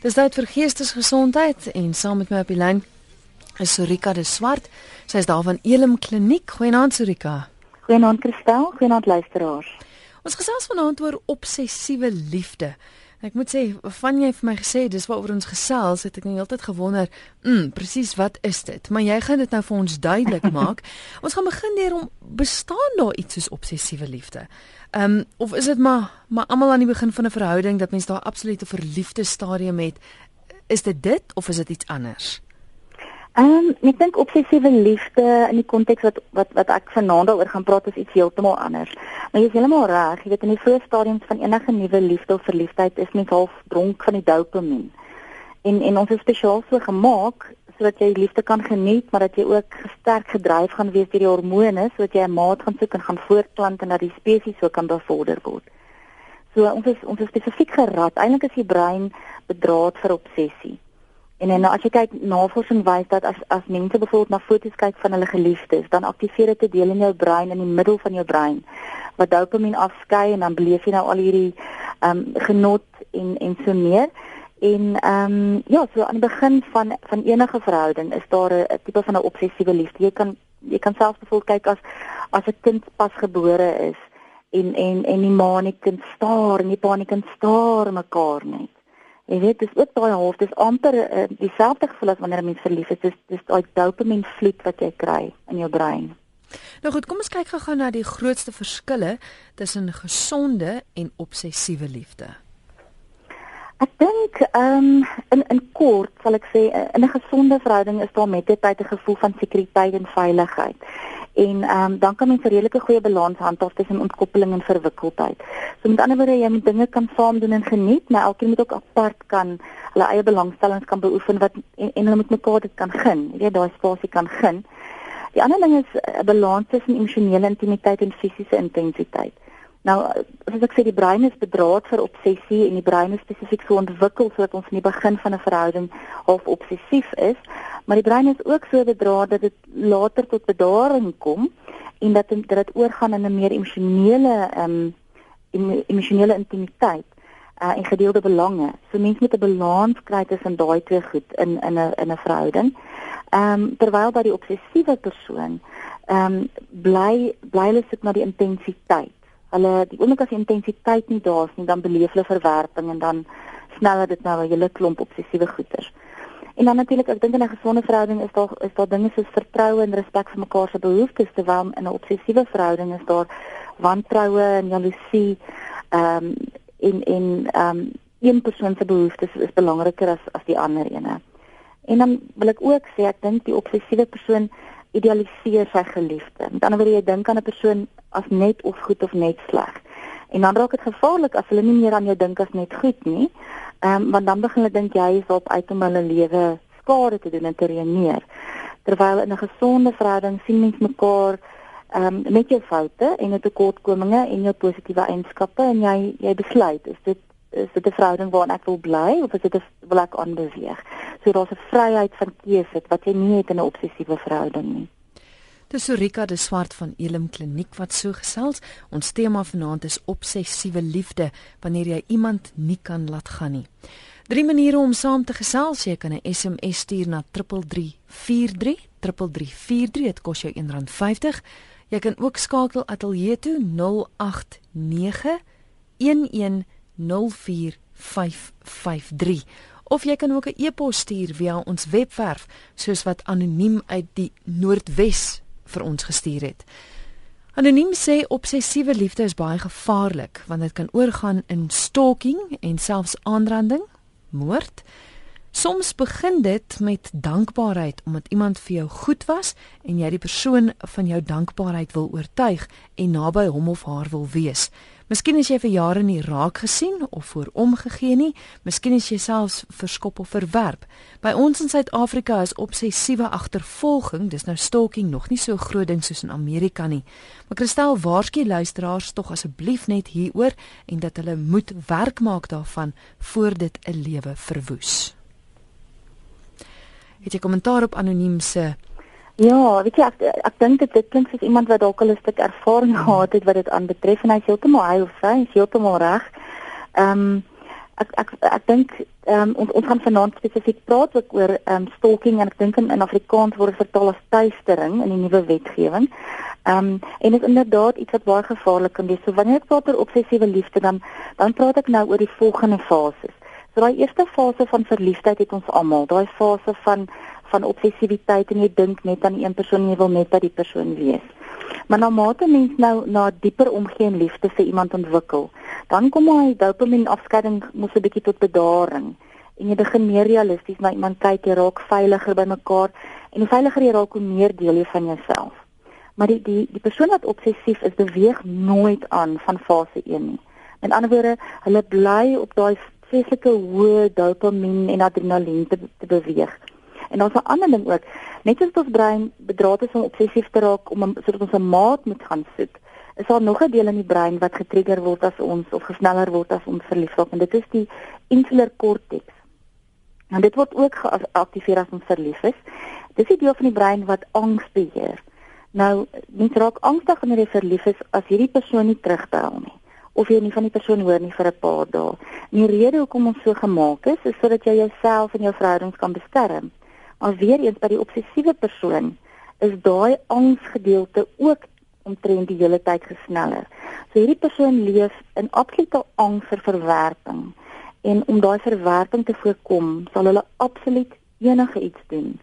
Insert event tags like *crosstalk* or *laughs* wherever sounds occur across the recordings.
Dis tyd vir geestesgesondheid en saam met my op die lyn is Sorika de Swart. Sy is daar van Elim Kliniek. Goeienaand Sorika. Goeienaand Kristel, goeienaand luisteraars. Ons gesels vanaand oor obsessiewe liefde. Ek moet sê, van jy vir my gesê dis waaroor ons gesels, het ek nou heeltyd gewonder, mm, presies wat is dit? Maar jy gaan dit nou vir ons duidelik *laughs* maak. ons gaan begin deur om bestaan daar iets soos obsessiewe liefde? Ehm um, of is dit maar maar almal aan die begin van 'n verhouding dat mens daar absolute verliefde stadium het? Is dit dit of is dit iets anders? Ehm um, ek dink obsessiewe liefde in die konteks wat wat wat ek vanaand daaroor gaan praat is iets heeltemal anders. Maar jy is heeltemal reg, jy weet in die vroeë stadiums van enige nuwe liefde of verliefdheid is mens half dronk van die dopamien. En en ons is spesiaal so gemaak sodat jy liefde kan geniet, maar dat jy ook sterk gedryf gaan wees deur die hormone sodat jy 'n maat gaan soek en gaan voortplant en dat die spesies so kan bevorder word. So ons is ons is spesifiek gerad. Eintlik is die brein bedraad vir obsessie. En en as jy kyk navorsing wys dat as as mense byvoorbeeld na foto's kyk van hulle geliefdes, dan aktiveer dit 'n deel in jou brein in die middel van jou brein wat dopamien afskei en dan beleef jy nou al hierdie ehm um, genot en en so meer. En ehm um, ja, so aan die begin van van enige verhouding is daar 'n tipe van 'n obsessiewe liefde. Jy kan jy kan selfs byvoorbeeld kyk as as 'n kind pas gebore is en en en die ma en die kind staar en die pa en die kind staar mekaar net. Jy weet, dis ook daai half, dis amper uh, dieselfde gevoel as wanneer 'n mens verlief is. Dis dis daai dopamien vloed wat jy kry in jou brein. Nou goed, kom ons kyk gou-gou na die grootste verskille tussen gesonde en obsessiewe liefde. Ek dink ehm um, in in kort sal ek sê in 'n gesonde verhouding is daar met tyd 'n gevoel van sekuriteit en veiligheid en ehm um, dan kan mens 'n redelike goeie balans handhaaf tussen ontkoppeling en verwikkeldheid. So met ander woorde, jy moet dinge kan saam doen en geniet, maar elkeen moet ook apart kan hulle eie belangstellings kan beoefen wat en, en hulle moet mekaar dit kan gun. Jy weet daai spasie kan gun. Die ander ding is 'n balans tussen emosionele intimiteit en fisiese intensiteit. Nou, as ek sê die brein is bedraad vir obsessie en die brein is spesifiek so ontwikkel sodat ons in die begin van 'n verhouding half obsessief is, maar die brein is ook so bedraad dat dit later tot bedaring kom en dat dit dit oorgaan in 'n meer emosionele ehm um, emosionele intimiteit uh, en gedeelde belange. So mense moet 'n balans kry tussen daai twee goed in in 'n in 'n verhouding. Ehm um, terwyl by die obsessiewe persoon ehm um, bly bly hulle soek na die intensiteit hulle die oomblik as die intensiteit nie daar is nie, dan beleef hulle verwerping en dan sneller dit nou 'n hele klomp obsessiewe goeters. En dan natuurlik, ek dink in 'n gesonde verhouding is daar is daar dinge soos vertroue en respek vir mekaar se behoeftes, terwyl in 'n obsessiewe verhouding is daar wantroue en jaloesie. Ehm um, en en ehm um, een persoon se behoeftes is belangriker as as die ander ene. En dan wil ek ook sê ek dink die obsessiewe persoon idealiseer sy geliefde. Met ander woorde, jy dink aan 'n persoon as net of goed of net sleg. En dan raak dit gevaarlik as hulle nie meer aan jou dink as net goed nie. Ehm um, want dan begin hulle dink jy is op uit om hulle lewe skade te doen en te ruïneer. Terwyl in 'n gesonde verhouding sien mens mekaar ehm um, met jou foute en jou tekortkominge en jou positiewe eienskappe en jy jy besluit is dit is dit 'n verhouding waarin ek wil bly of is dit 'n wil ek aanbeweeg. So daar's 'n vryheid van keuse wat jy nie het in 'n obsessiewe verhouding nie. Dis Sorika de Swart van Elim Kliniek wat so gesels. Ons tema vanaand is obsessiewe liefde wanneer jy iemand nie kan laat gaan nie. Drie maniere om saam te gesels. Jy kan 'n SMS stuur na 3343 3343 dit kos jou R1.50. Jy kan ook skakel ateljee toe 089 1104553 of jy kan ook 'n e-pos stuur via ons webwerf soos wat anoniem uit die Noordwes vir ons gestuur het. Anoniem sê obsessiewe liefde is baie gevaarlik want dit kan oorgaan in stalking en selfs aanranding, moord. Soms begin dit met dankbaarheid omdat iemand vir jou goed was en jy die persoon van jou dankbaarheid wil oortuig en naby hom of haar wil wees. Miskien is jy vir jare nie raak gesien of voor omgegee nie, miskien is jy selfs verskop of verwerp. By ons in Suid-Afrika is obsessiewe agtervolging, dis nou stalking nog nie so groot ding soos in Amerika nie. Maar Kristel waarsku luisteraars tog asseblief net hieroor en dat hulle moet werk maak daarvan voor dit 'n lewe verwoes. Het jy kommentaar op anoniem se Ja, weet jy ek ek dink dit klink soos iemand wat dalk al 'n stuk ervaring gehad het wat dit aanbetref en hy is heeltemal hy of sy is heeltemal reg. Ehm um, ek ek ek dink um, ons ons gaan vanaand spesifiek praat ook oor um, stalking en ek dink in, in Afrikaans word dit vertaal as tuistering in die nuwe wetgewing. Ehm um, en dit is inderdaad iets wat baie gevaarlik kan wees. So wanneer ek praat oor obsessiewe liefde dan dan praat ek nou oor die volgende fases. So daai eerste fase van verliefdheid het ons almal, daai fase van van obsessiwiteit en jy dink net aan een persoon en jy wil net by die persoon wees. Maar na mate mens nou na dieper omgee en liefde vir iemand ontwikkel, dan kom hy dopamien afskeiding mos 'n bietjie tot bedaring en jy begin meer realisties na iemand kyk, jy raak veiliger by mekaar en hoe veiliger jy raak, hoe meer deel jy van jouself. Maar die die die persoon wat obsessief is, beweeg nooit aan van fase 1 nie. Met ander woorde, hulle bly op daai vreeslike hoë dopamien en adrenalien te, te beweeg. En daar's 'n ander ding ook. Net as ons brein bedraad is om obsessief te raak om sodat ons 'n maat moet gaan soek, is daar nog 'n deel in die brein wat getrigger word as ons of gesneller word as ons verlief raak en dit is die insular cortex. En dit word ook geaktiveer as ons verlief is. Dis die deel van die brein wat angs beheer. Nou, mens raak angstig wanneer jy verlief is as hierdie persoon nie terugbel nie of jy nie van die persoon hoor nie vir 'n paar dae. En die rede hoekom ons so gemaak is, is sodat jy jouself en jou verhoudings kan beskerm. Maar weer eens by die obsessiewe persoon is daai angsgedeelte ook omtrent die hele tyd gesneller. So hierdie persoon leef in absolute angs vir verwerping. En om daai verwerping te voorkom, sal hulle absoluut enige iets doen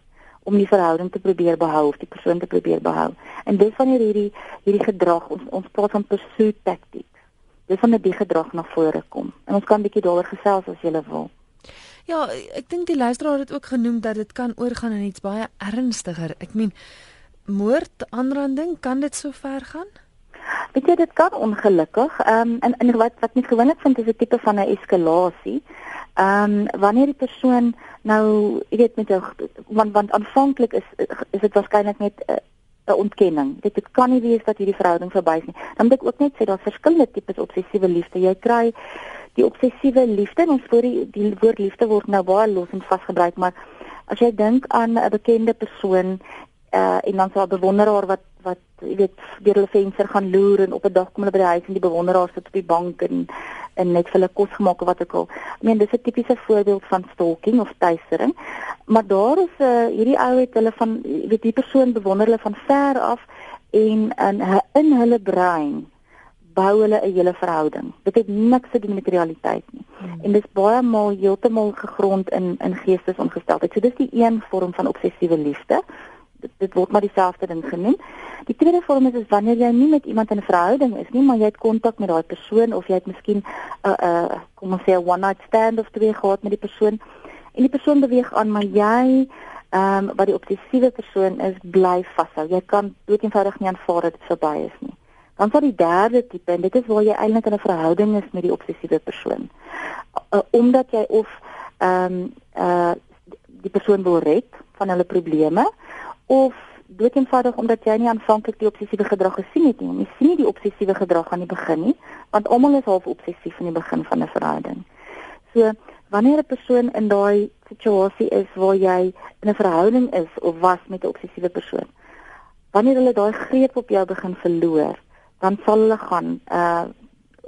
om die verhouding te probeer behou of die persoon te probeer behou. En dis wanneer hierdie hierdie gedrag ons ons praat van pursuit tactics. Dis wanneer die gedrag na vore kom. En ons kan 'n bietjie daaroor gesels as jy wil. Ja, ek dink die luisteraar het ook genoem dat dit kan oorgaan in iets baie ernstiger. Ek meen moord, aanranding, kan dit so ver gaan? Weet jy dit kan ongelukkig. Ehm um, en en wat wat nie gewoonlik vind is 'n tipe van 'n eskalasie. Ehm um, wanneer die persoon nou, jy weet met jou want want aanvanklik is is dit waarskynlik net 'n uh, ontkenning. Dit dit kan nie wees dat hierdie verhouding verby is nie. Dan moet ek ook net sê daar's verskillende tipes obsessiewe liefde. Jy kry die obsessiewe liefde en ons voor die, die woord liefde word nou baie los en vasgebruik maar as jy dink aan 'n bekende persoon uh, en dan sal 'n bewonderaar wat wat jy weet deur hulle venster gaan loer en op 'n dag kom hulle by die huis en die bewonderaar sit op die bank en en net vir hulle kos gemaak of wat ook al. Ek meen dis 'n tipiese voorbeeld van stalking of tuistering. Maar daar is 'n uh, hierdie ou het hulle van weet die persoon bewonder hulle van ver af en in in hulle brein bou hulle 'n hele verhouding. Dit het niks te doen met realiteit nie. Hmm. En dis baie maal heeltemal gegrond in in geestesongesteldheid. So dis die een vorm van obsessiewe liefde. Dit, dit word maar dieselfde ding genoem. Die tweede vorm is, is wanneer jy nie met iemand in 'n verhouding is nie, maar jy het kontak met daai persoon of jy het miskien 'n uh, 'n uh, kom ons sê 'n one night stand of twee gehad met die persoon en die persoon beweeg aan, maar jy ehm um, wat die obsessiewe persoon is, bly vashou. Jy kan doeteenvoudig nie aanvaar dat dit verby is nie. Dan sal die derde tipe en dit is waar jy eintlik in 'n verhouding is met die obsessiewe persoon. Uh, omdat jy of ehm um, uh die persoon wil red van hulle probleme of doeteenvoudig omdat jy nie aanvanklik die obsessiewe gedrag gesien het nie. Jy sien nie die obsessiewe gedrag aan die begin nie, want almal is half obsessief aan die begin van 'n verhouding. So wanneer 'n persoon in daai situasie is waar jy in 'n verhouding is of was met 'n obsessiewe persoon, wanneer hulle daai greep op jou begin verloor, dan sal hulle gaan uh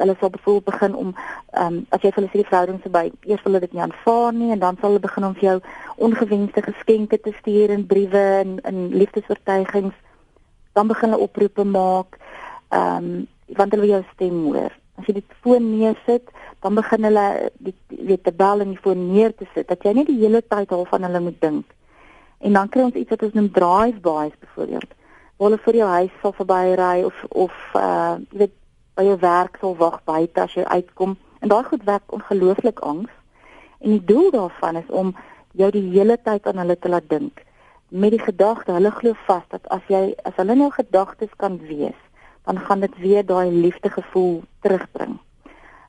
hulle sal byvoorbeeld begin om ehm um, as jy vir hulle sê die verhouding se by eers hulle dit nie aanvaar nie en dan sal hulle begin om vir jou ongewenste geskenke te stuur en briewe en in liefdesoortuigings. Dan begin hulle oproepe maak ehm um, want hulle wil jou stem hoor. As jy die foon neersit dan begin hulle die weet te bel en die foon neer te sit dat jy nie die hele tyd al van hulle moet dink. En dan kry ons iets wat ons noem drive-bys byvoorbeeld waar hulle vir jou huis sal verbyry of of uh weet by jou werk sal wag buite as jy uitkom. En daai goed wek ongelooflik angs. En die doel daarvan is om jou die hele tyd aan hulle te laat dink met die gedagte hulle glo vas dat as jy as hulle nou gedagtes kan wees, dan gaan dit weer daai liefdegevoel terugbring.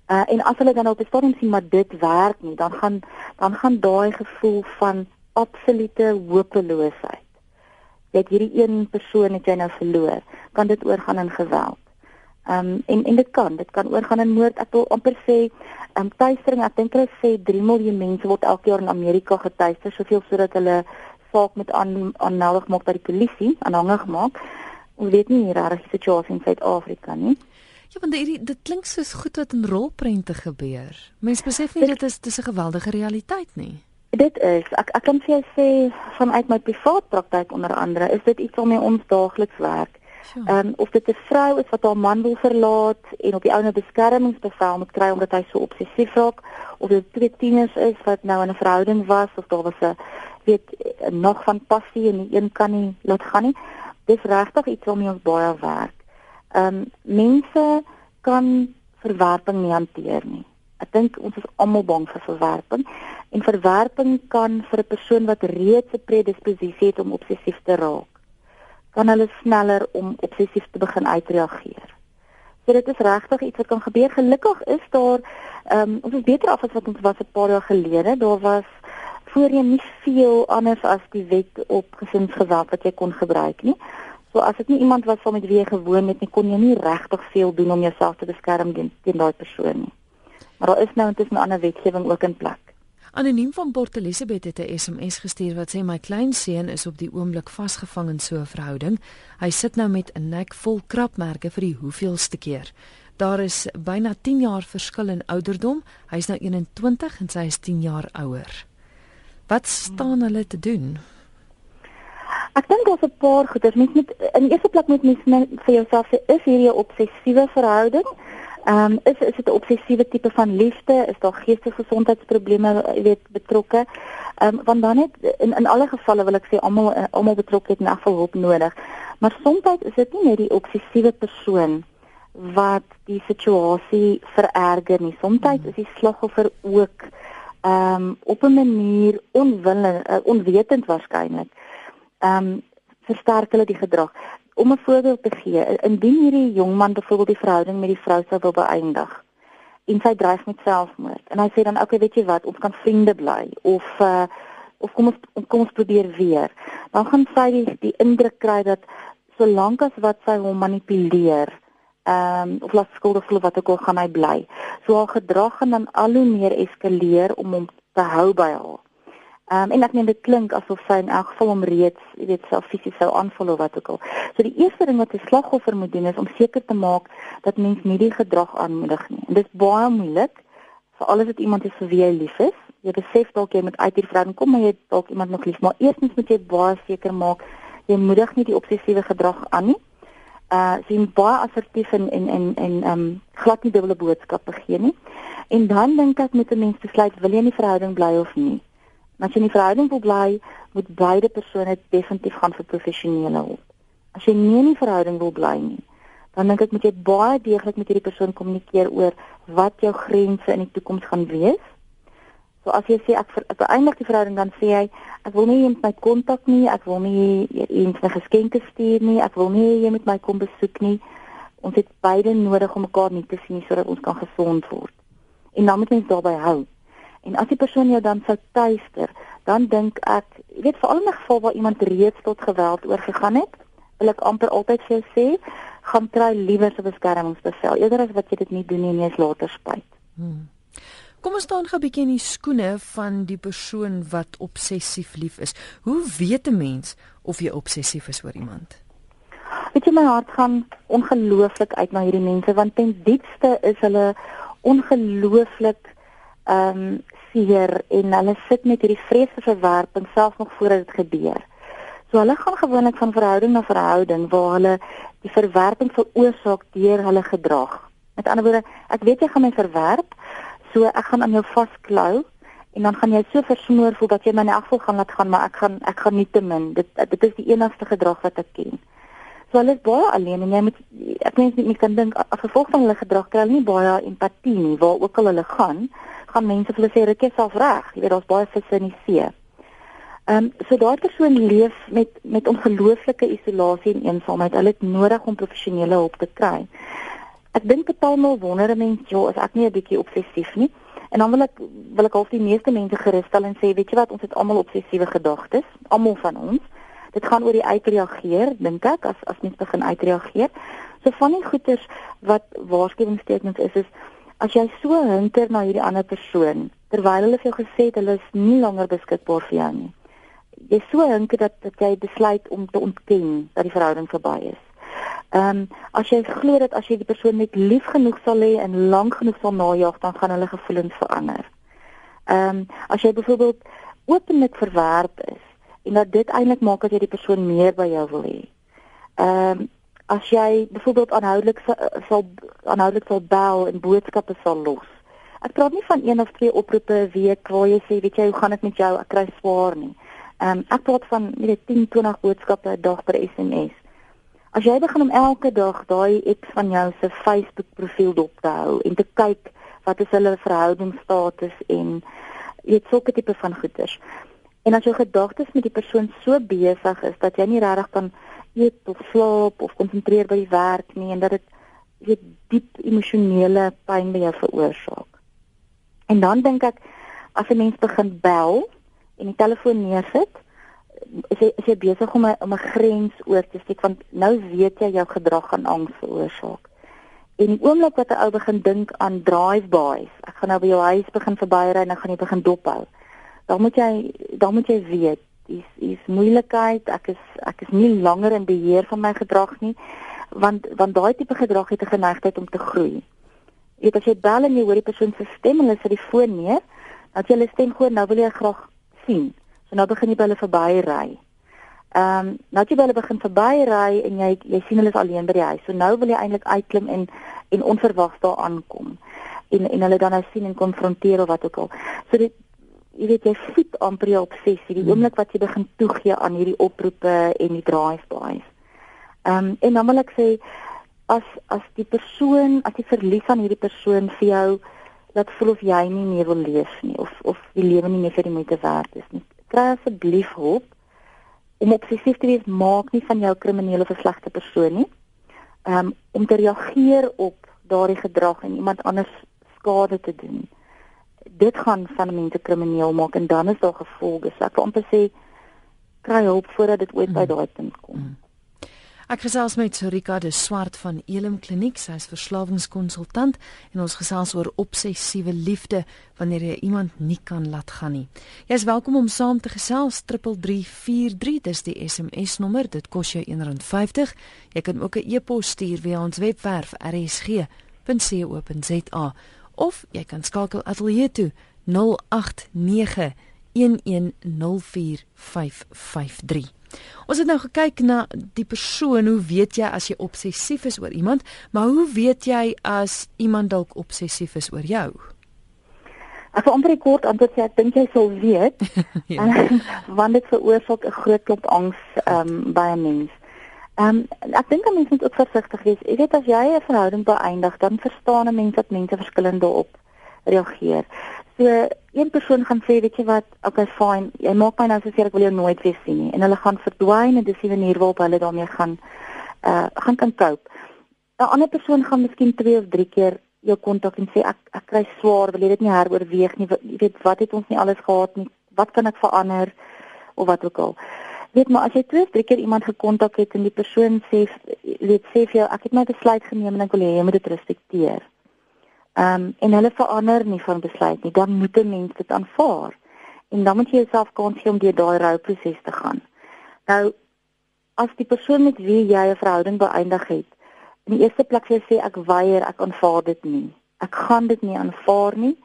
Uh en as hulle dan op die stadium sien maar dit werk nie, dan gaan dan gaan daai gevoel van absolute hopeloosheid dat hierdie een persoon het jy nou verloor, kan dit oorgaan in geweld. Ehm um, en en dit kan, dit kan oorgaan in moord. Ek wil amper sê, ehm um, tuistering, ek dink hulle sê 3 miljoen mense word elke jaar in Amerika getuister, soveel sodat hulle saak met aan aanmeldig maak by die polisie, aanhangig maak. Ons weet nie hier reg die situasie in Suid-Afrika nie. Ja, want hierdie dit klink soos goed wat in rolprente gebeur. Mense besef nie dit is dis 'n geweldige realiteit nie. Dit is ek ek kan vir jou sê vanuit my privaat praktyk onder andere is dit iets waarmee ons daagliks werk. Ehm um, of dit 'n vrou is wat haar man wil verlaat en op die ouene beskermingsbevel moet kry omdat hy so obsessief raak of dit twee tieners is wat nou in 'n verhouding was of daar was 'n weet nog van passie en die een kan nie laat gaan nie. Dis regtig iets waarmee ons baie werk. Ehm um, mense kan verwerping nie hanteer nie. Ek dink ons is almal bang vir verwerping en verwerping kan vir 'n persoon wat reeds 'n predisposisie het om obsessief te raak, kan hulle sneller om obsessief te begin uitreageer. So dit is regtig iets wat kan gebeur. Gelukkig is daar ehm um, ons is beter af as wat ons was 'n paar jaar gelede. Daar was voorheen nie veel anders as die wet op gesinsgeweld wat jy kon gebruik nie. So as dit nie iemand was van met wie jy gewoon het nie, kon jy nie regtig veel doen om jouself te beskerm teen daai persoon nie. Maar daar is nou intussen 'n ander wetgewing ook in plek. Anoniem van Port Elizabeth het 'n SMS gestuur wat sê my kleinseun is op die oomblik vasgevang in so 'n verhouding. Hy sit nou met 'n nek vol krapmerke vir die hoeveelste keer. Daar is byna 10 jaar verskil in ouderdom. Hy's nou 21 en sy is 10 jaar ouer. Wat staan hulle te doen? Ek dink daar's 'n paar goeders. Mens moet in eerste plek moet mens vir jouself sê is hierdie 'n obsessiewe verhouding? Ehm um, is is dit 'n obsessiewe tipe van liefde? Is daar geestesgesondheidsprobleme weet betrokke? Ehm um, want dan net in in alle gevalle wil ek sê almal almal betrokke het na hulp nodig. Maar soms is dit nie net die obsessiewe persoon wat die situasie vererger nie. Soms is die slagoffer ook ehm um, op 'n manier onwillend uh, onwetend waarskynlik ehm um, versterk hulle die gedrag. Om 'n voorbeeld te gee, indien hierdie jong man byvoorbeeld die verhouding met die vrou sou wil beëindig en sy dreig met selfmoord en hy sê dan okay, weet jy wat, ons kan vriende bly of uh of kom ons kom ons probeer weer. Dan gaan sy die, die indruk kry dat solank as wat sy hom manipuleer, ehm um, of laat skuldig voel wat ek al gaan hy bly. So haar gedrag gaan dan al hoe meer eskaleer om hom te hou by haar. Ehm um, en ek meen dit klink asof sy in elk geval om reeds, jy weet, self fisies sou aanval of wat ook al. So die eerste ding wat 'n slagoffer moet doen is om seker te maak dat mens nie die gedrag aanmoedig nie. En dit is baie moeilik vir alles wat iemand is vir wie jy lief is. Jy besef dalk jy moet uit die verhouding kom, maar jy dalk iemand nog lief, maar eerstens moet jy baie seker maak jy moedig nie die obsessiewe gedrag aan nie. Uh sien baie assertief en en en en ehm um, glad nie dubbele boodskappe gee nie. En dan dink ek moet 'n mens besluit wil jy in die verhouding bly of nie. As jy die verhouding wil bly, moet beide persone definitief gaan vir professionele hulp. As jy nie die verhouding wil bly nie, dan dink ek moet jy baie deeglik met hierdie persoon kommunikeer oor wat jou grense in die toekoms gaan wees. So as jy sê ek beëindig die verhouding dan sê jy ek wil nie jy met my kontak nie, ek wil nie eens 'n geskenke stuur nie, ek wil nie jy met my kom besoek nie. Ons het beide nodig om mekaar nie te sien sodat ons kan gesond word. En dan moet mens daarby hou. En as die persoon jou dan sou tuister, dan dink ek, jy weet veral in 'n geval waar iemand reeds tot geweld oorgegaan het, wil ek amper altyd vir jou sê, gaan kry liewer 'n beskermingsbevel eerder as wat jy dit nie doen nie en jy is later spyt. Hmm. Kom ons staan gou 'n bietjie in die skoene van die persoon wat obsessief lief is. Hoe weet 'n mens of jy obsessief is oor iemand? Weet jy my hart gaan ongelooflik uit na hierdie mense want ten diepste is hulle ongelooflik um, seer en hulle sit met hierdie vreesde verwerping selfs nog voordat dit gebeur. So hulle gaan gewoonlik van verhouding na verhouding waar hulle die verwerping veroorsaak deur hulle gedrag. Met ander woorde, ek weet jy gaan my verwerp, so ek gaan aan jou vasklou en dan gaan jy so versmoor voel dat jy my in elk geval gaan laat gaan, maar ek gaan ek gaan nie te min. Dit dit is die enigste gedrag wat ek ken. So hulle is baie alleen en jy moet ek mens nie kan dink as gevolg van hulle gedrag kry hulle nie baie empatie nie waar ook al hulle gaan gaan mense vir hulle sê ruk jouself reg. Jy weet daar's baie visse in die see. Ehm um, so daai persoon leef met met ongelooflike isolasie en eensaamheid. Hulle het nodig om professionele hulp te kry. Ek dink partymal wonder mense, "Jo, is ek nie 'n bietjie obsessief nie?" En dan wil ek wil ek al die meeste mense gerusstel en sê, "Weet jy wat, ons het almal obsessiewe gedagtes, almal van ons." Dit gaan oor die uitreageer, dink ek, as as mens begin uitreageer. So van die goeters wat waarskuwingstekens is is as jy so hinker na hierdie ander persoon terwyl hulle vir jou gesê het hulle is nie langer beskikbaar vir jou nie. Jy so hinker dat dat jy besluit om te ontken dat die verhouding verby is. Ehm um, as jy glo dat as jy die persoon net lief genoeg sal hê en lank genoeg sal najag, dan gaan hulle gevoelens verander. Ehm um, as jy byvoorbeeld openlik verwerp is en dat dit eintlik maak dat jy die persoon meer by jou wil hê. Ehm um, as jy byvoorbeeld aanhoudelik sal aanhoudelik sal bel en boodskappe sal los. Ek praat nie van een of twee oproepe 'n week waar jy sê, weet jy, hoe gaan dit met jou? Ek kry swaar nie. Ehm um, ek praat van net 10, 20 boodskappe 'n dag per SMS. As jy begin om elke dag daai ek van jou se Facebook profiel dop te hou en te kyk wat is hulle verhoudingsstatus en jy het sulke tipe van goeders. En as jou gedagtes met die persoon so besig is dat jy nie regtig kan eet of slaap of konsentreer by die werk nie en dat dit weet diep emosionele pyn by jou veroorsaak. En dan dink ek as 'n mens begin bel en die telefoon neersit, is jy is jy besig om 'n om 'n grens oor te steek want nou weet jy jou gedrag gaan angs veroorsaak. En die oomblik wat 'n ou begin dink aan drive-bys, ek gaan nou by jou huis begin verbyry en dan gaan jy begin dophou. Dan moet jy dan moet jy weet, dis is moeilikheid, ek is ek is nie langer in beheer van my gedrag nie want want daai tipe gedrag het 'n geneigtheid om te groei weet as jy bel en jy hoor die persoon se stem en hulle sit die foon neer, dan jy hulle stem hoor, nou wil jy graag sien. So nou begin jy by hulle verby ry. Ehm, um, nou jy by hulle begin verby ry en jy jy sien hulle is alleen by die huis. So nou wil jy eintlik uitklim en en onverwags daar aankom. En en hulle dan nou sien en konfronteer of wat ook al. So dit jy weet jy voet amper jou obsessie, die hmm. oomblik wat jy begin toegee aan hierdie oproepe en die drive-bys. Ehm um, en dan wil ek sê as as die persoon as jy verlies aan hierdie persoon vir jou laat voel of jy nie meer wil leef nie of of die lewe nie meer vir die moeite werd is nie. Kry asseblief hulp om obsessief te wees maak nie van jou kriminele of slegte persoon nie. Um om te reageer op daardie gedrag en iemand anders skade te doen. Dit gaan van mense krimineel maak en dan is daar gevolge. So ek wil amper sê kry hulp voordat dit ooit by mm. daai punt kom. Mm. Ek gesels met Sorika de Swart van Elim Kliniek, sy is verslawingskonsultant en ons gesels oor obsessiewe liefde wanneer jy iemand nie kan laat gaan nie. Jy is welkom om saam te gesels 3343 dis die SMS nommer, dit kos jou R1.50. Jy kan ook 'n e-pos stuur via ons webwerf rsg.co.za of jy kan skakel ateljee toe 089 1104553. Ons het nou gekyk na die persoon, hoe weet jy as jy obsessief is oor iemand, maar hoe weet jy as iemand dalk obsessief is oor jou? Ek wil amper kort antwoord sê, ek dink jy sou weet. *laughs* ja. *laughs* want dit veroorsaak 'n groot klomp angs um, by 'n mens. Ehm um, ek dink 'n mens moet ook versigtig wees. Jy weet as jy 'n verhouding beëindig, dan verstaan 'n mens dat mense verskillend daarop reageer. So een persoon gaan sê, weet jy wat, okay fine, jy maak my nou so seker ek wil jou nooit weer sien nie en hulle gaan verdwyn en dis die manier waarop hulle daarmee gaan uh gaan kan cope. 'n Ander persoon gaan miskien 2 of 3 keer jou kontak en sê ek ek kry swaar, wil jy dit nie heroorweeg nie? Jy weet wat het ons nie alles gehad nie? Wat kan ek verander of wat ook al. Weet maar as jy 2 of 3 keer iemand gekontak het en die persoon sê weet sê vir jou ek het my besluit geneem en ek wil hê jy moet dit respekteer. Ehm um, en hulle verander nie van besluit nie. Dan moet 'n mens dit aanvaar. En dan moet jy jouself kans gee om deur daai rouproses te gaan. Nou as die persoon met wie jy 'n verhouding beëindig het, in die eerste plek sê ek weier, ek aanvaar dit nie. Ek gaan dit nie aanvaar nie.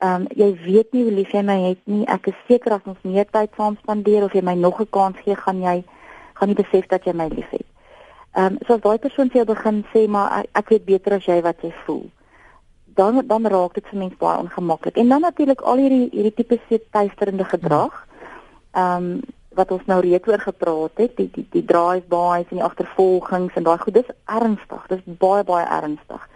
Ehm um, jy weet nie hoe lief jy my het nie. Ek is seker as ons meer tyd saam spandeer of jy my nog 'n kans gee, gaan jy gaan jy besef dat jy my liefhet. Ehm um, so as daai persoon vir jou begin sê maar ek, ek weet beter as jy wat jy voel dan dan raak dit vir mense baie ongemaklik. En dan natuurlik al hierdie hierdie tipe seetuisterende gedrag. Ehm um, wat ons nou reeds oor gepraat het, die die die drive-bys en die agtervolgings en daai goed, dis ernstig. Dis baie baie ernstig.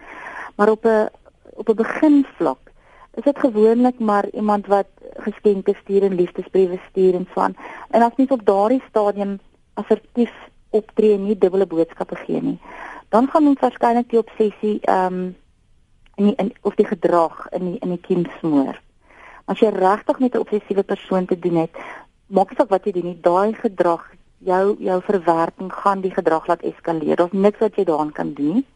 Maar op 'n op 'n beginvlak is dit gewoonlik maar iemand wat geskenke stuur en liefdesbriewe stuur en so aan. En as mens op daardie stadium assertief optree en nie dubbele boodskappe gee nie, dan gaan ons waarskynlik die obsessie ehm um, in die, in of die gedrag in die, in die kind smoor. As jy regtig met 'n obsessiewe persoon te doen het, maak nie saak wat jy doen nie, daai gedrag, jou jou verwerking gaan die gedrag laat eskaleer. Daar's niks wat jy daaraan kan doen nie.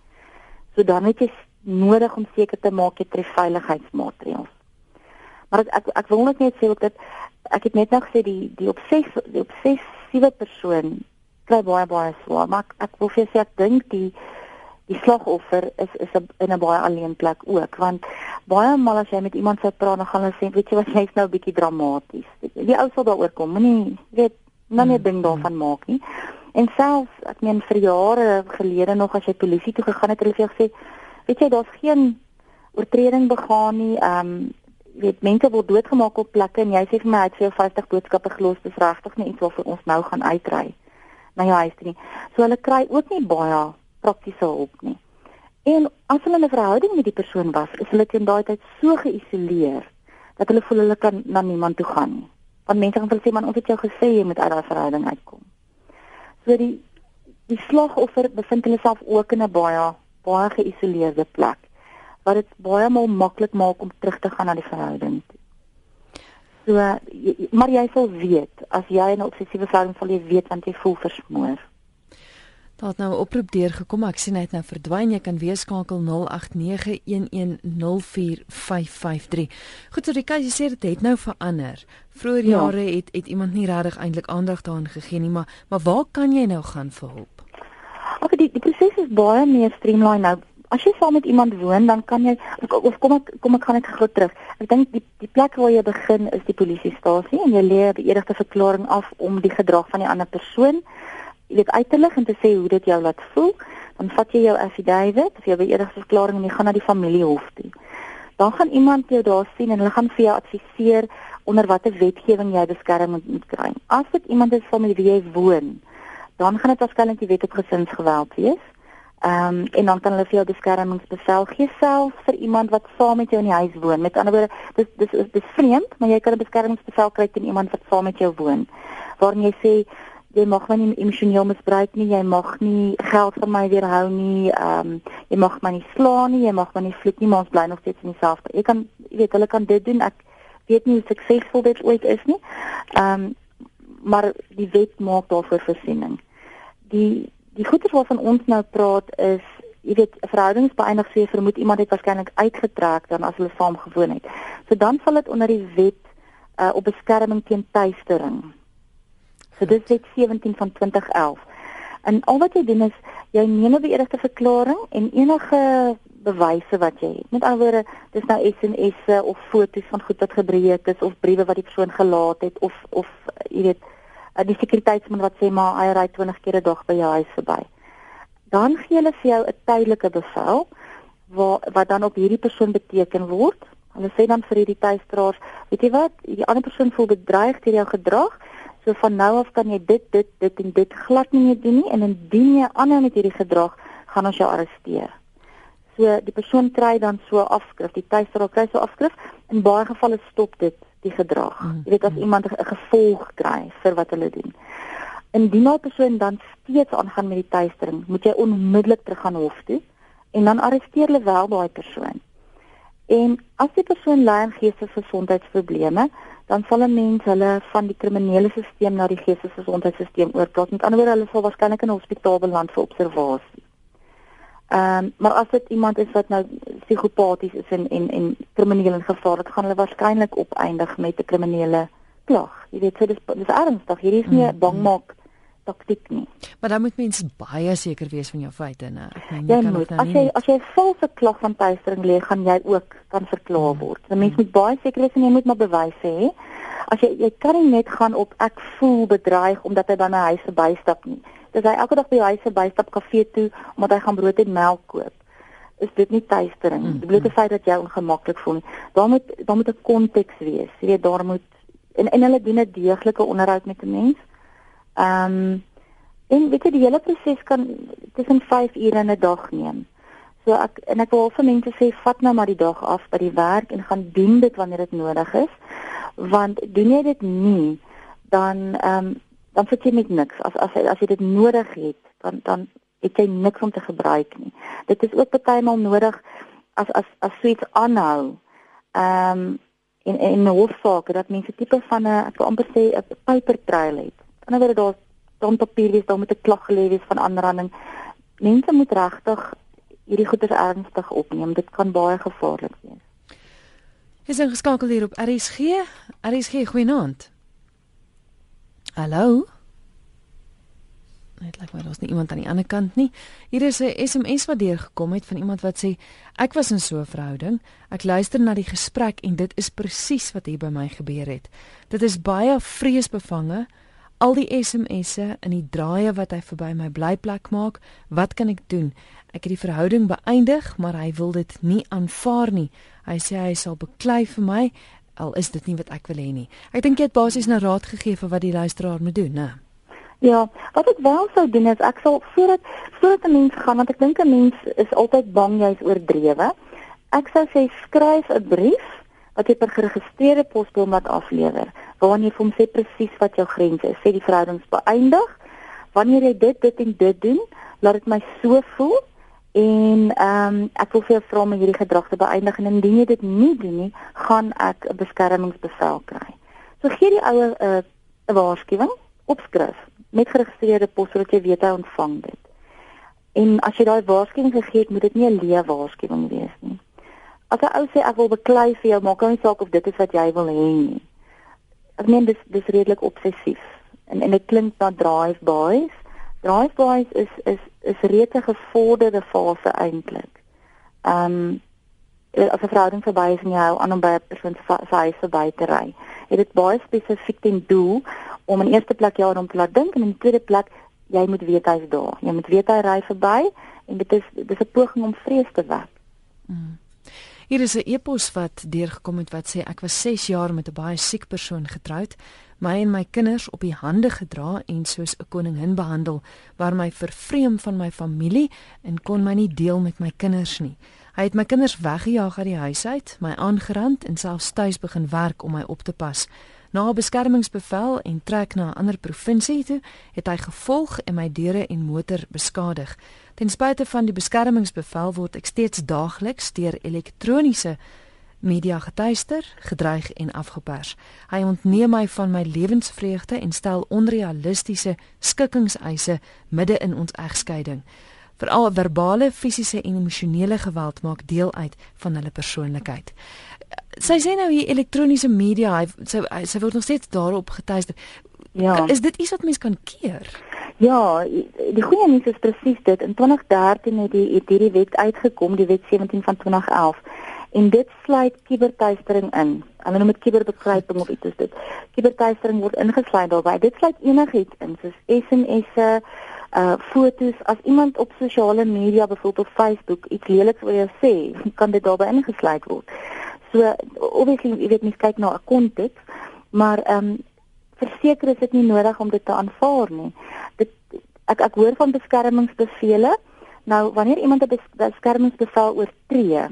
So dan het jy nodig om seker te maak jy tref veiligheidsmaatreëls. Maar ek ek, ek wil net sê ook dat ek het net nou gesê die die obsess die obsessiewe persoon kry baie baie swaar, maar ek, ek wil vir sê ek dink die die slagoffer is is a, in 'n baie alleen plek ook want baie maal as jy met iemand sou praat dan gaan hulle sê weet jy wat jy's nou 'n bietjie dramaties. Die ou sal daaroor kom, moenie weet nou net ding daarvan maak nie. En selfs ek meen vir jare gelede nog as jy polisie toe gegaan het, hulle vir jou gesê, weet jy daar's geen oortreding begaan nie. Ehm um, weet mense word doodgemaak op plekke en jy sê vir my hy het vir jou 50 boodskappe gelos. Dis regtig nie iets waarvoor ons nou gaan uitry na jou huis toe nie. So hulle kry ook nie baie praktiese hulp nie. En as hulle 'n verhouding met die persoon was is hulle teen daai tyd so geïsoleer dat hulle voel hulle kan na niemand toe gaan nie. Want mense gaan vir sê man ons het jou gesê jy moet uit daai verhouding uitkom. So die die slagoffer bevind hulle self ook in 'n baie baie geïsoleerde plek wat dit baie maal maklik maak om terug te gaan na die verhouding. So maar jy sal weet as jy in 'n obsessiewe verhouding sal jy weet want jy voel versmoor. Daar het nou 'n oproep deurgekom, ek sien hy het nou verdwyn. Jy kan weer skakel 0891104553. Goed, so die keuse sê dit het nou verander. Vroeger ja. jare het het iemand nie regtig eintlik aandag daaraan gegee nie, maar maar waar kan jy nou gaan vir hulp? Ag die die proses is baie meer streamline nou as jy saam met iemand woon, dan kan jy of kom ek kom ek gaan net gou terug. Ek dink die die plek waar jy begin is die polisiestasie en jy lê 'n beëdigde verklaring af om die gedrag van die ander persoon jy weet uit te lig en te sê hoe dit jou laat voel. Dan vat jy jou affidavit of jou beëdigde verklaring en jy gaan na die familiehof toe. Dan gaan iemand jou daar sien en hulle gaan vir jou adviseer onder watter wetgewing jy beskerming moet kry. As dit iemand is van wie jy woon, dan gaan dit waarskynlik die wet op gesinsgeweld wees. Ehm um, en dan kan hulle vir jou beskermingsbevel gee self vir iemand wat saam met jou in die huis woon. Met ander woorde, dis dis is dis vreemd, maar jy kan 'n beskermingsbevel kry teen iemand wat saam met jou woon. Waarin jy sê jy mag my nie emosioneel misbruik nie, jy mag nie geld van my weerhou nie, ehm um, jy mag my nie slaan nie, jy mag my nie vloek nie, maar ons bly nog steeds in dieselfde. Jy kan jy weet hulle kan dit doen. Ek weet nie hoe suksesvol dit ooit is nie. Ehm um, maar die wet maak daarvoor voorsiening. Die die goeie waarvan ons nou praat is jy weet verhoudings beëindig sê vermoed iemand het waarskynlik uitgetrek dan as hulle saam gewoon het. So dan val dit onder die wet uh, op beskerming teen tuistering. So dit is wet 17 van 2011. En al wat jy doen is jy neem 'n beëdigde verklaring en enige bewyse wat jy het. Met ander woorde, dis nou SMS'e of foto's van goed wat gebreek is of briewe wat die persoon gelaat het of of jy weet uh, die sekuriteitsman wat sê maar hy ry 20 keer 'n dag by jou huis verby. Dan gee hulle vir jou 'n tydelike bevel wat wat dan op hierdie persoon beteken word. Hulle sê dan vir hierdie tuistraers, weet jy wat, die ander persoon voel bedreig deur jou gedrag. So van nou af kan jy dit dit dit en dit glad nie meer doen nie en indien jy aanhou met hierdie gedrag, gaan ons jou arresteer. So die persoon kry dan so afskrif, die tuistraer kry so afskrif. In baie gevalle stop dit die gedrag. Mm. Jy weet as mm. iemand 'n gevolg kry vir wat hulle doen. Indien 'n persoon dan steeds aangaan met die tuistering, moet jy onmiddellik terug gaan hof toe en dan arresteer hulle wel daai persoon. En as die persoon ly aan geestesgesondheidsprobleme, dan sal 'n mens hulle van die kriminele stelsel na die geestesgesondheidstelsel oorplaas. Met ander woorde, hulle sal waarskynlik in 'n hospitaal beland vir observasie. Ehm um, maar as dit iemand is wat nou psigopaties is en en en krimineel in gevaar, dit gaan hulle waarskynlik opeindig met 'n kriminele klag. Jy weet, so dis dis ernstig. Hierdie is nie 'n mm, bangmaak taktik nie. Maar dan moet mens baie seker wees van jou feite, né? Ek meen jy, jy kan moet, nou as jy as jy 'n valse klag van tuistering lê, gaan jy ook kan verklaar mm. word. 'n Mens moet baie seker wees en jy moet maar bewyse hê. As jy jy kan nie net gaan op ek voel bedreig omdat hy dan 'n huis verbystap nie dis hy elke dag by die huis verbystap kafee toe omdat hy gaan brood en melk koop. Is dit nie tuistering? Mm, die blote mm. feit dat jy ongemaklik voel. Daar moet daar moet 'n konteks wees. Jy weet daar moet en en hulle doen 'n deeglike onderhoud met 'n mens. Ehm um, en weet jy die hele proses kan tussen 5 ure in 'n dag neem. So ek en ek wil vir mense sê vat nou maar die dag af by die werk en gaan doen dit wanneer dit nodig is. Want doen jy dit nie dan ehm um, dan sit jy met niks. As as as jy dit nodig het, dan dan het jy niks om te gebruik nie. Dit is ook partymal nodig as as as suits aanhou. Ehm um, in in hofsaake dat mense tipe van 'n ek wil amper sê 'n paper trail het. Dan word daar dan papier wees, dan moet 'n klag gelê wees van aanranding. Mense moet regtig hierdie goeie ernstig opneem. Dit kan baie gevaarlik wees. Is ingeskakel hier op RSG. RSG goeienaand. Hallo. Net like my daar's nie iemand aan die ander kant nie. Hier is 'n SMS wat deurgekom het van iemand wat sê ek was in so 'n verhouding. Ek luister na die gesprek en dit is presies wat hier by my gebeur het. Dit is baie vreesbevange. Al die SMS'e en die draaie wat hy verby my blyplek maak, wat kan ek doen? Ek het die verhouding beëindig, maar hy wil dit nie aanvaar nie. Hy sê hy sal beklei vir my al is dit nie wat ek wil hê nie. Ek dink jy het basies 'n raad gegee vir wat die luisteraar moet doen, né? Ja, wat ek wel sou doen is ek sal voordat voordat 'n mens gaan want ek dink 'n mens is altyd bang jy's oordrewe. Ek sou sê skryf 'n brief wat jy per geregistreerde posbus moet aflewer waarin jy vir hom sê presies wat jou grense is. Sê die verhoudings beëindig. Wanneer jy dit dit en dit doen, laat dit my so voel en ehm um, ek wil vir jou vra om hierdie gedrag te beëindig en indien jy dit nie doen nie, gaan ek 'n beskermingsbevel kry. So gee die ouer 'n uh, 'n waarskuwing opskrif met geregistreerde pos sodat jy weet hy ontvang dit. En as jy daai waarskuwing gegee het, moet dit nie 'n leë waarskuwing wees nie. As 'n ou sê ek wil beklei vir jou, maak nie saak of dit is wat jy wil hê nie. Ek meen dis dis redelik obsessief. En en dit klink na drive boys. Drive boys is is is reeds 'n gevorderde fase eintlik. Ehm um, as 'n verhouding verby is en jy hou aan om by 'n persoon se huis verby te ry. Dit is baie spesifiek ten doel om in eerste plek jou aan hom te laat dink en in tweede plek jy moet weet hy's daar. Jy moet weet hy ry verby en dit is dis 'n poging om vrees te wek. Mm. Hier is 'n epos wat deurgekom het wat sê ek was 6 jaar met 'n baie siek persoon getroud, my en my kinders op die hande gedra en soos 'n koningin behandel, waar my vervreem van my familie en kon my nie deel met my kinders nie. Hy het my kinders weggejaag uit die huis uit, my aangerand en selfs tuis begin werk om my op te pas. Na 'n beskermingsbevel en trek na 'n ander provinsie toe, het hy gevolg en my deure en motor beskadig. Ten spyte van die beskermingsbevel word ek steeds daagliks deur elektroniese media getuister, gedreig en afgepers. Hy ontneem my van my lewensvreugde en stel onrealistiese skikkingseise midde in ons egskeiding. Veral verbale, fisiese en emosionele geweld maak deel uit van hulle persoonlikheid sy sê nou hier elektroniese media, hy sy, sy word nog steeds daarop getuister. Ja. Is dit iets wat mens kan keer? Ja, die goeie nuus is presies dit. In 2013 het die het hierdie wet uitgekom, die wet 17 van 2011. En dit sluit kubertuistering in. Hulle noem dit kuberbekruiping of iets soos dit. Kubertuistering word ingesluit daarbey. Dit sluit enigiets in, soos SMS'e, uh fotos as iemand op sosiale media, byvoorbeeld Facebook, iets leliks oor jou sê, kan dit daarbey ingesluit word. So obviously jy weet mens kyk na 'n konteks, maar ehm um, verseker is dit nie nodig om dit te aanvaar nie. Dit ek ek hoor van beskermingsbevele. Nou wanneer iemand 'n beskermingsbevel oortree,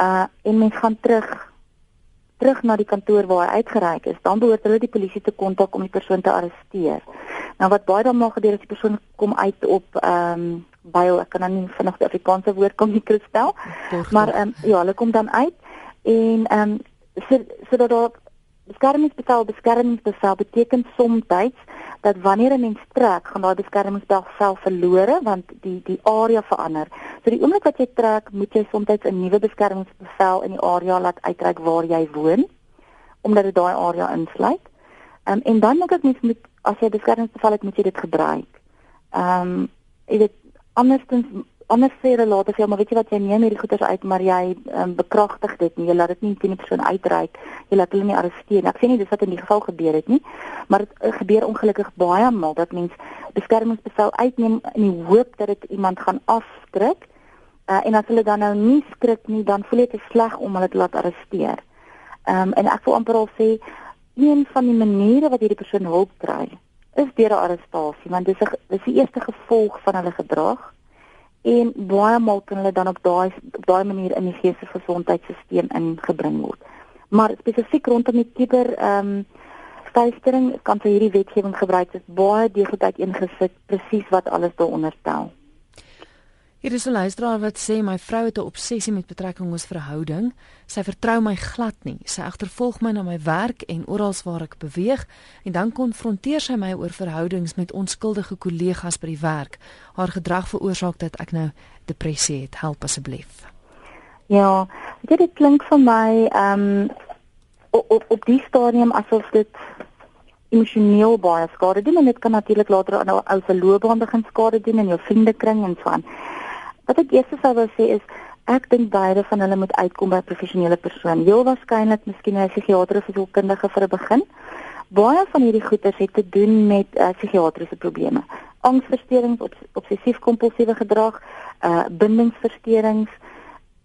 uh en mens gaan terug terug na die kantoor waar hy uitgereik is, dan behoort hulle die polisie te kontak om die persoon te arresteer. Nou wat baie dan maar gebeur as die persoon kom uit op ehm um, baie ek kan nou nie vanaand die Afrikaanse woord kom nie kristel. Maar ehm um, ja, hulle kom dan uit en ehm um, sodat daar beskermingsbevel beskermingsbevel beteken soms dat wanneer 'n mens trek, gaan daai beskermingsbevel verlore want die die area verander. So die oomblik wat jy trek, moet jy soms 'n nuwe beskermingsbevel in die area laat uitreik waar jy woon omdat dit daai area insluit. Um, en dan dink ek mens moet as jy beskermingsbevel het, moet jy dit gebruik. Ehm um, jy weet andersins anders sê hulle later vir jou maar weet jy wat jy neem hierdie goeders uit maar jy um, bekragtig dit nie. Jy laat dit nie teen die persoon uitreik. Jy laat hulle nie arresteer nie. Ek sê nie dis wat in die geval gebeur het nie maar dit uh, gebeur ongelukkig baie maal dat mens beskermingsbevel uitneem in die hoop dat dit iemand gaan afskrik uh, en as hulle dan nou nie skrik nie dan voel jy te sleg om hulle te laat arresteer. Um, en ek wil amper al sê een van die maniere wat hierdie persoon hulp kry is deur 'n arrestasie want dis 'n dis die eerste gevolg van hulle gedrag en baie maal kan hulle dan op daai op daai manier in die geestesgesondheidstelsel ingebring word. Maar spesifiek rondom die kiber ehm um, stuistering kan vir hierdie wetgewing gebruik is baie deeglik ingesit presies wat alles daaronder tel. Hier is 'n luisteraar wat sê my vrou het 'n obsessie met betrekking ons verhouding. Sy vertrou my glad nie. Sy agtervolg my na my werk en oral waar ek beweeg en dan konfronteer sy my oor verhoudings met onskuldige kollegas by die werk. Haar gedrag veroorsaak dat ek nou depressie het. Help asseblief. Ja, dit klink vir my ehm um, op op die stadium asof dit emosioneel baie skade doen en dit kan natuurlik later aan 'n ou se loopbaan begin skade doen in jou vriendekring en so aan. Wat ek eers sou wou sê is ek dink beide van hulle moet uitkom by 'n professionele persoon. Heel waarskynlik miskien 'n psigiater of 'n sielkundige vir 'n begin. Baie van hierdie goeters het te doen met uh, psigiatriese probleme. Angsversteurings, obsessief-kompulsiewe gedrag, uh bindingsversteurings.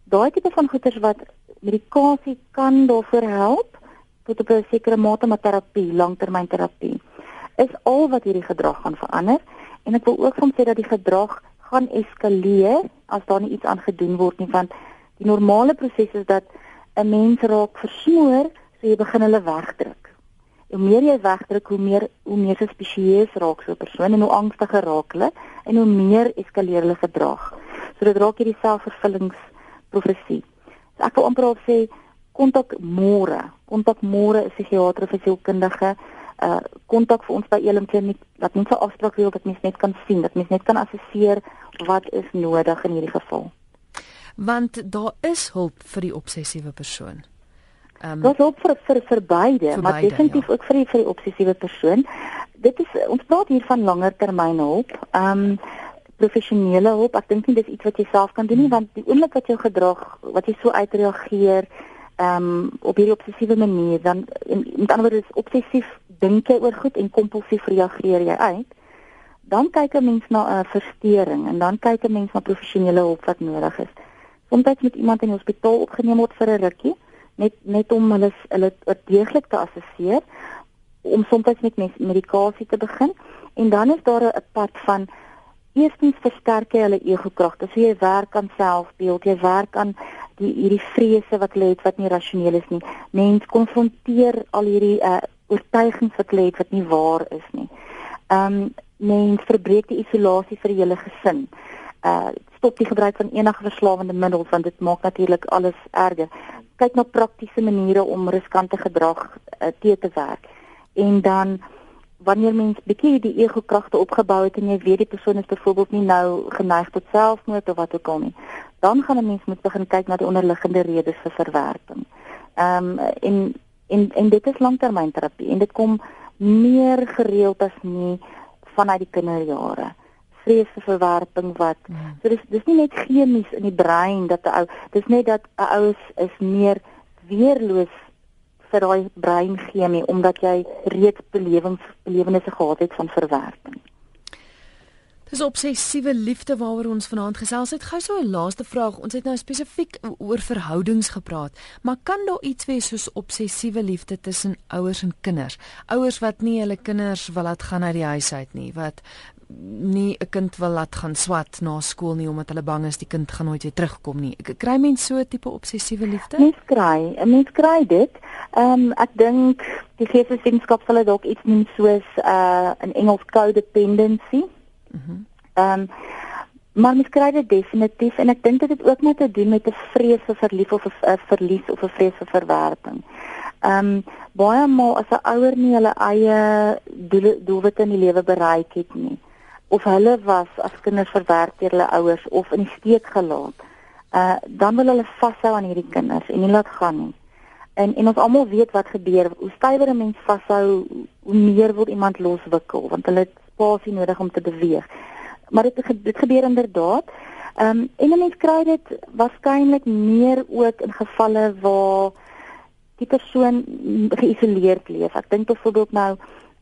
Daai tipe van goeters wat medikasie kan daarvoor help tot op 'n sekere mate met terapie, langtermynterapie. Is al wat hierdie gedrag gaan verander en ek wil ook van sê dat die gedrag gaan eskaleer as daar nie iets aan gedoen word nie want die normale proses is dat 'n mens raak versmoor so jy begin hulle wegdruk. Hoe meer jy wegdruk, hoe meer hoe meer spesieus raak so 'n persoon en hoe angstiger raak hulle en hoe meer eskaleer hulle gedrag. So dit raak hierdie selfvervullingsprofesie. So ek wil amper sê kontak môre, kontak môre 'n psigiater of 'n sielkundige uh kontak vir ons by Elim Kliniek dat mense afspraak wil dat mense net kan sien, dat mense net kan assesseer wat is nodig in hierdie geval. Want daar is hulp vir die obsessiewe persoon. Ehm um, Daar's hulp vir vir vir beide, vir maar beide, definitief ja. ook vir die vir die obsessiewe persoon. Dit is ons praat hier van langer termyn hulp. Ehm um, professionele hulp. Ek dink nie dis iets wat jy self kan doen nie hmm. want die oomblik wat jou gedrag wat jy so uitreageer ehm um, op hierdie obsessiewe manier dan in, in ander woorde is obsessief dink jy oor goed en kompulsief reageer jy uit dan kyk 'n mens na 'n uh, verstoring en dan kyk 'n mens na professionele hulp wat nodig is soms moet iemand in die hospitaal opgeneem word vir 'n rukkie net net om hulle hulle deeglik te assesseer om soms met medikasie te begin en dan is daar 'n pad van eerstens versterk jy hulle ego-krag. Dis hoe jy werk aan selfbeeld, jy werk aan die hierdie vrese wat lê wat nie rasioneel is nie. Mens konfronteer al hierdie uh, oortuigings wat lê wat nie waar is nie. Ehm um, mens verbreek die isolasie vir hele gesin. Uh stop die gebruik van enige verslawende middels want dit maak natuurlik alles erger. Kyk na praktiese maniere om riskante gedrag uh, te te werk. En dan wanneer mens bietjie die ego kragte opgebou het en jy weet die persoon is byvoorbeeld nie nou geneig tot selfmoord of wat ook al nie, dan gaan 'n mens moet begin kyk na die onderliggende redes vir verwerping. Ehm um, en en en dit is langtermynterapie en dit kom meer gereeld as nie vanuit die kinderjare. Vrees vir verwerping wat ja. so dis dis nie net chemies in die brein dat 'n ou dis net dat 'n ou is, is meer weerloos vir daai breinchemie omdat jy reeds belewings belewennisse gehad het van verwerking. Dis obsessiewe liefde waaroor ons vanaand gesels het. Gou so 'n laaste vraag. Ons het nou spesifiek oor verhoudings gepraat, maar kan daar iets wees soos obsessiewe liefde tussen ouers en kinders? Ouers wat nie hulle kinders wil laat gaan uit die huis uit nie, wat nie 'n kind wil laat gaan swat na skool nie omdat hulle bang is die kind gaan nooit weer terugkom nie. Ek kry mense so 'n tipe obsessiewe liefde? Mens kry, 'n mens kry dit. Ehm um, ek dink die geesteswetenskap sal dalk iets noem soos 'n uh, Engels codependency. Mhm. Mm ehm um, maar mens kry dit definitief en ek dink dit het ook met te doen met 'n vrees vir verlief of 'n verlies of 'n vrees vir verwerping. Ehm um, baie maal as 'n ouer nie hulle eie doelwitte in die lewe bereik het nie of hulle was as kinders verwerp deur hulle ouers of in die steek gelaat. Uh dan wil hulle vashou aan hierdie kinders en nie laat gaan nie. En en ons almal weet wat gebeur. Hoe stywer 'n mens vashou, hoe meer word iemand loswikkel want hulle het spasie nodig om te beweeg. Maar dit dit gebeur inderdaad. Ehm um, en 'n mens kry dit waarskynlik meer ook in gevalle waar die persoon geïsoleerd leef. Ek dink byvoorbeeld nou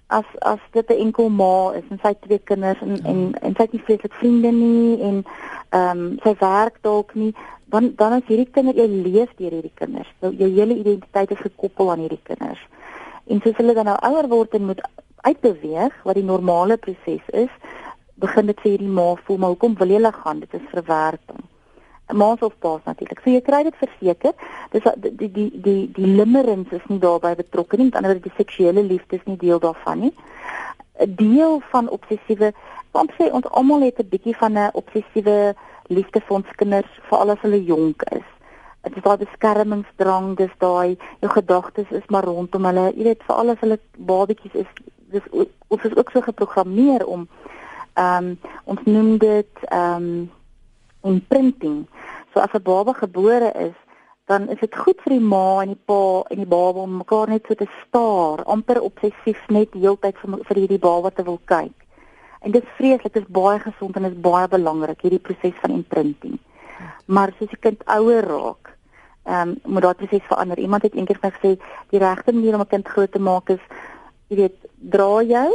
as as dit 'n enkel ma is en sy twee kinders en en en sy het nie vreeslik vriende nie en ehm um, sy werk dalk nie dan dan is hierdie kinder jy leef deur hierdie kinders. Nou jou hele identiteit is gekoppel aan hierdie kinders. En soos hulle dan nou ouer word en moet uitbeweeg wat die normale proses is, begin dit vir hierdie ma voel maar hoekom wil jy hulle gaan? Dit is verwerping maas of paas natuurlik. So jy kry dit verseker. Dis die die die die, die limmerings is nie daarbey betrokke nie. Met ander woorde die seksuele liefde is nie deel daarvan nie. 'n Deel van obsessiewe want sê ons almal het 'n bietjie van 'n obsessiewe liefde vir ons kinders veral as hulle jonk is. Dit is daai beskermingsdrang, dis daai jou gedagtes is maar rondom hulle. Jy weet veral as hulle babetjies is, dis ons is ook so geprogrammeer om ehm um, ons noem dit ehm um, imprinting. So as 'n baba gebore is, dan is dit goed vir die ma en die pa en die baba om mekaar net so te staar, amper obsessief net heeltyd vir vir hierdie baba te wil kyk. En dit is vreeslik, dit is baie gesond en is baie belangrik hierdie proses van imprinting. Maar soos die kind ouer raak, ehm um, moet daardie proses verander. Iemand het eendag vir my gesê die regte manier om 'n kind groot te maak is jy weet, dra jou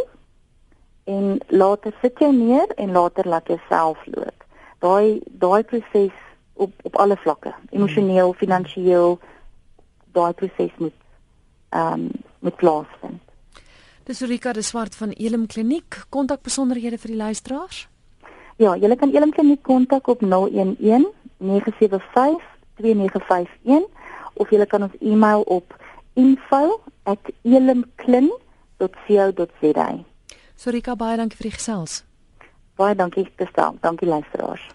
en later sit jy neer en later laat jy self loop. Daai daai proses op op alle vlakke, emosioneel, hmm. finansiëel, daai proses moet ehm um, moet plaasvind. Dis Rika de Swart van Elim Kliniek. Kontak besonderhede vir die luisteraars? Ja, jy kan Elim Kliniek kontak op 011 975 2951 of jy kan ons e-mail op info@elimklin.co.za. Sorika baie dankie vir die gesels. Baie dankie gestel. Dankie luisteraars.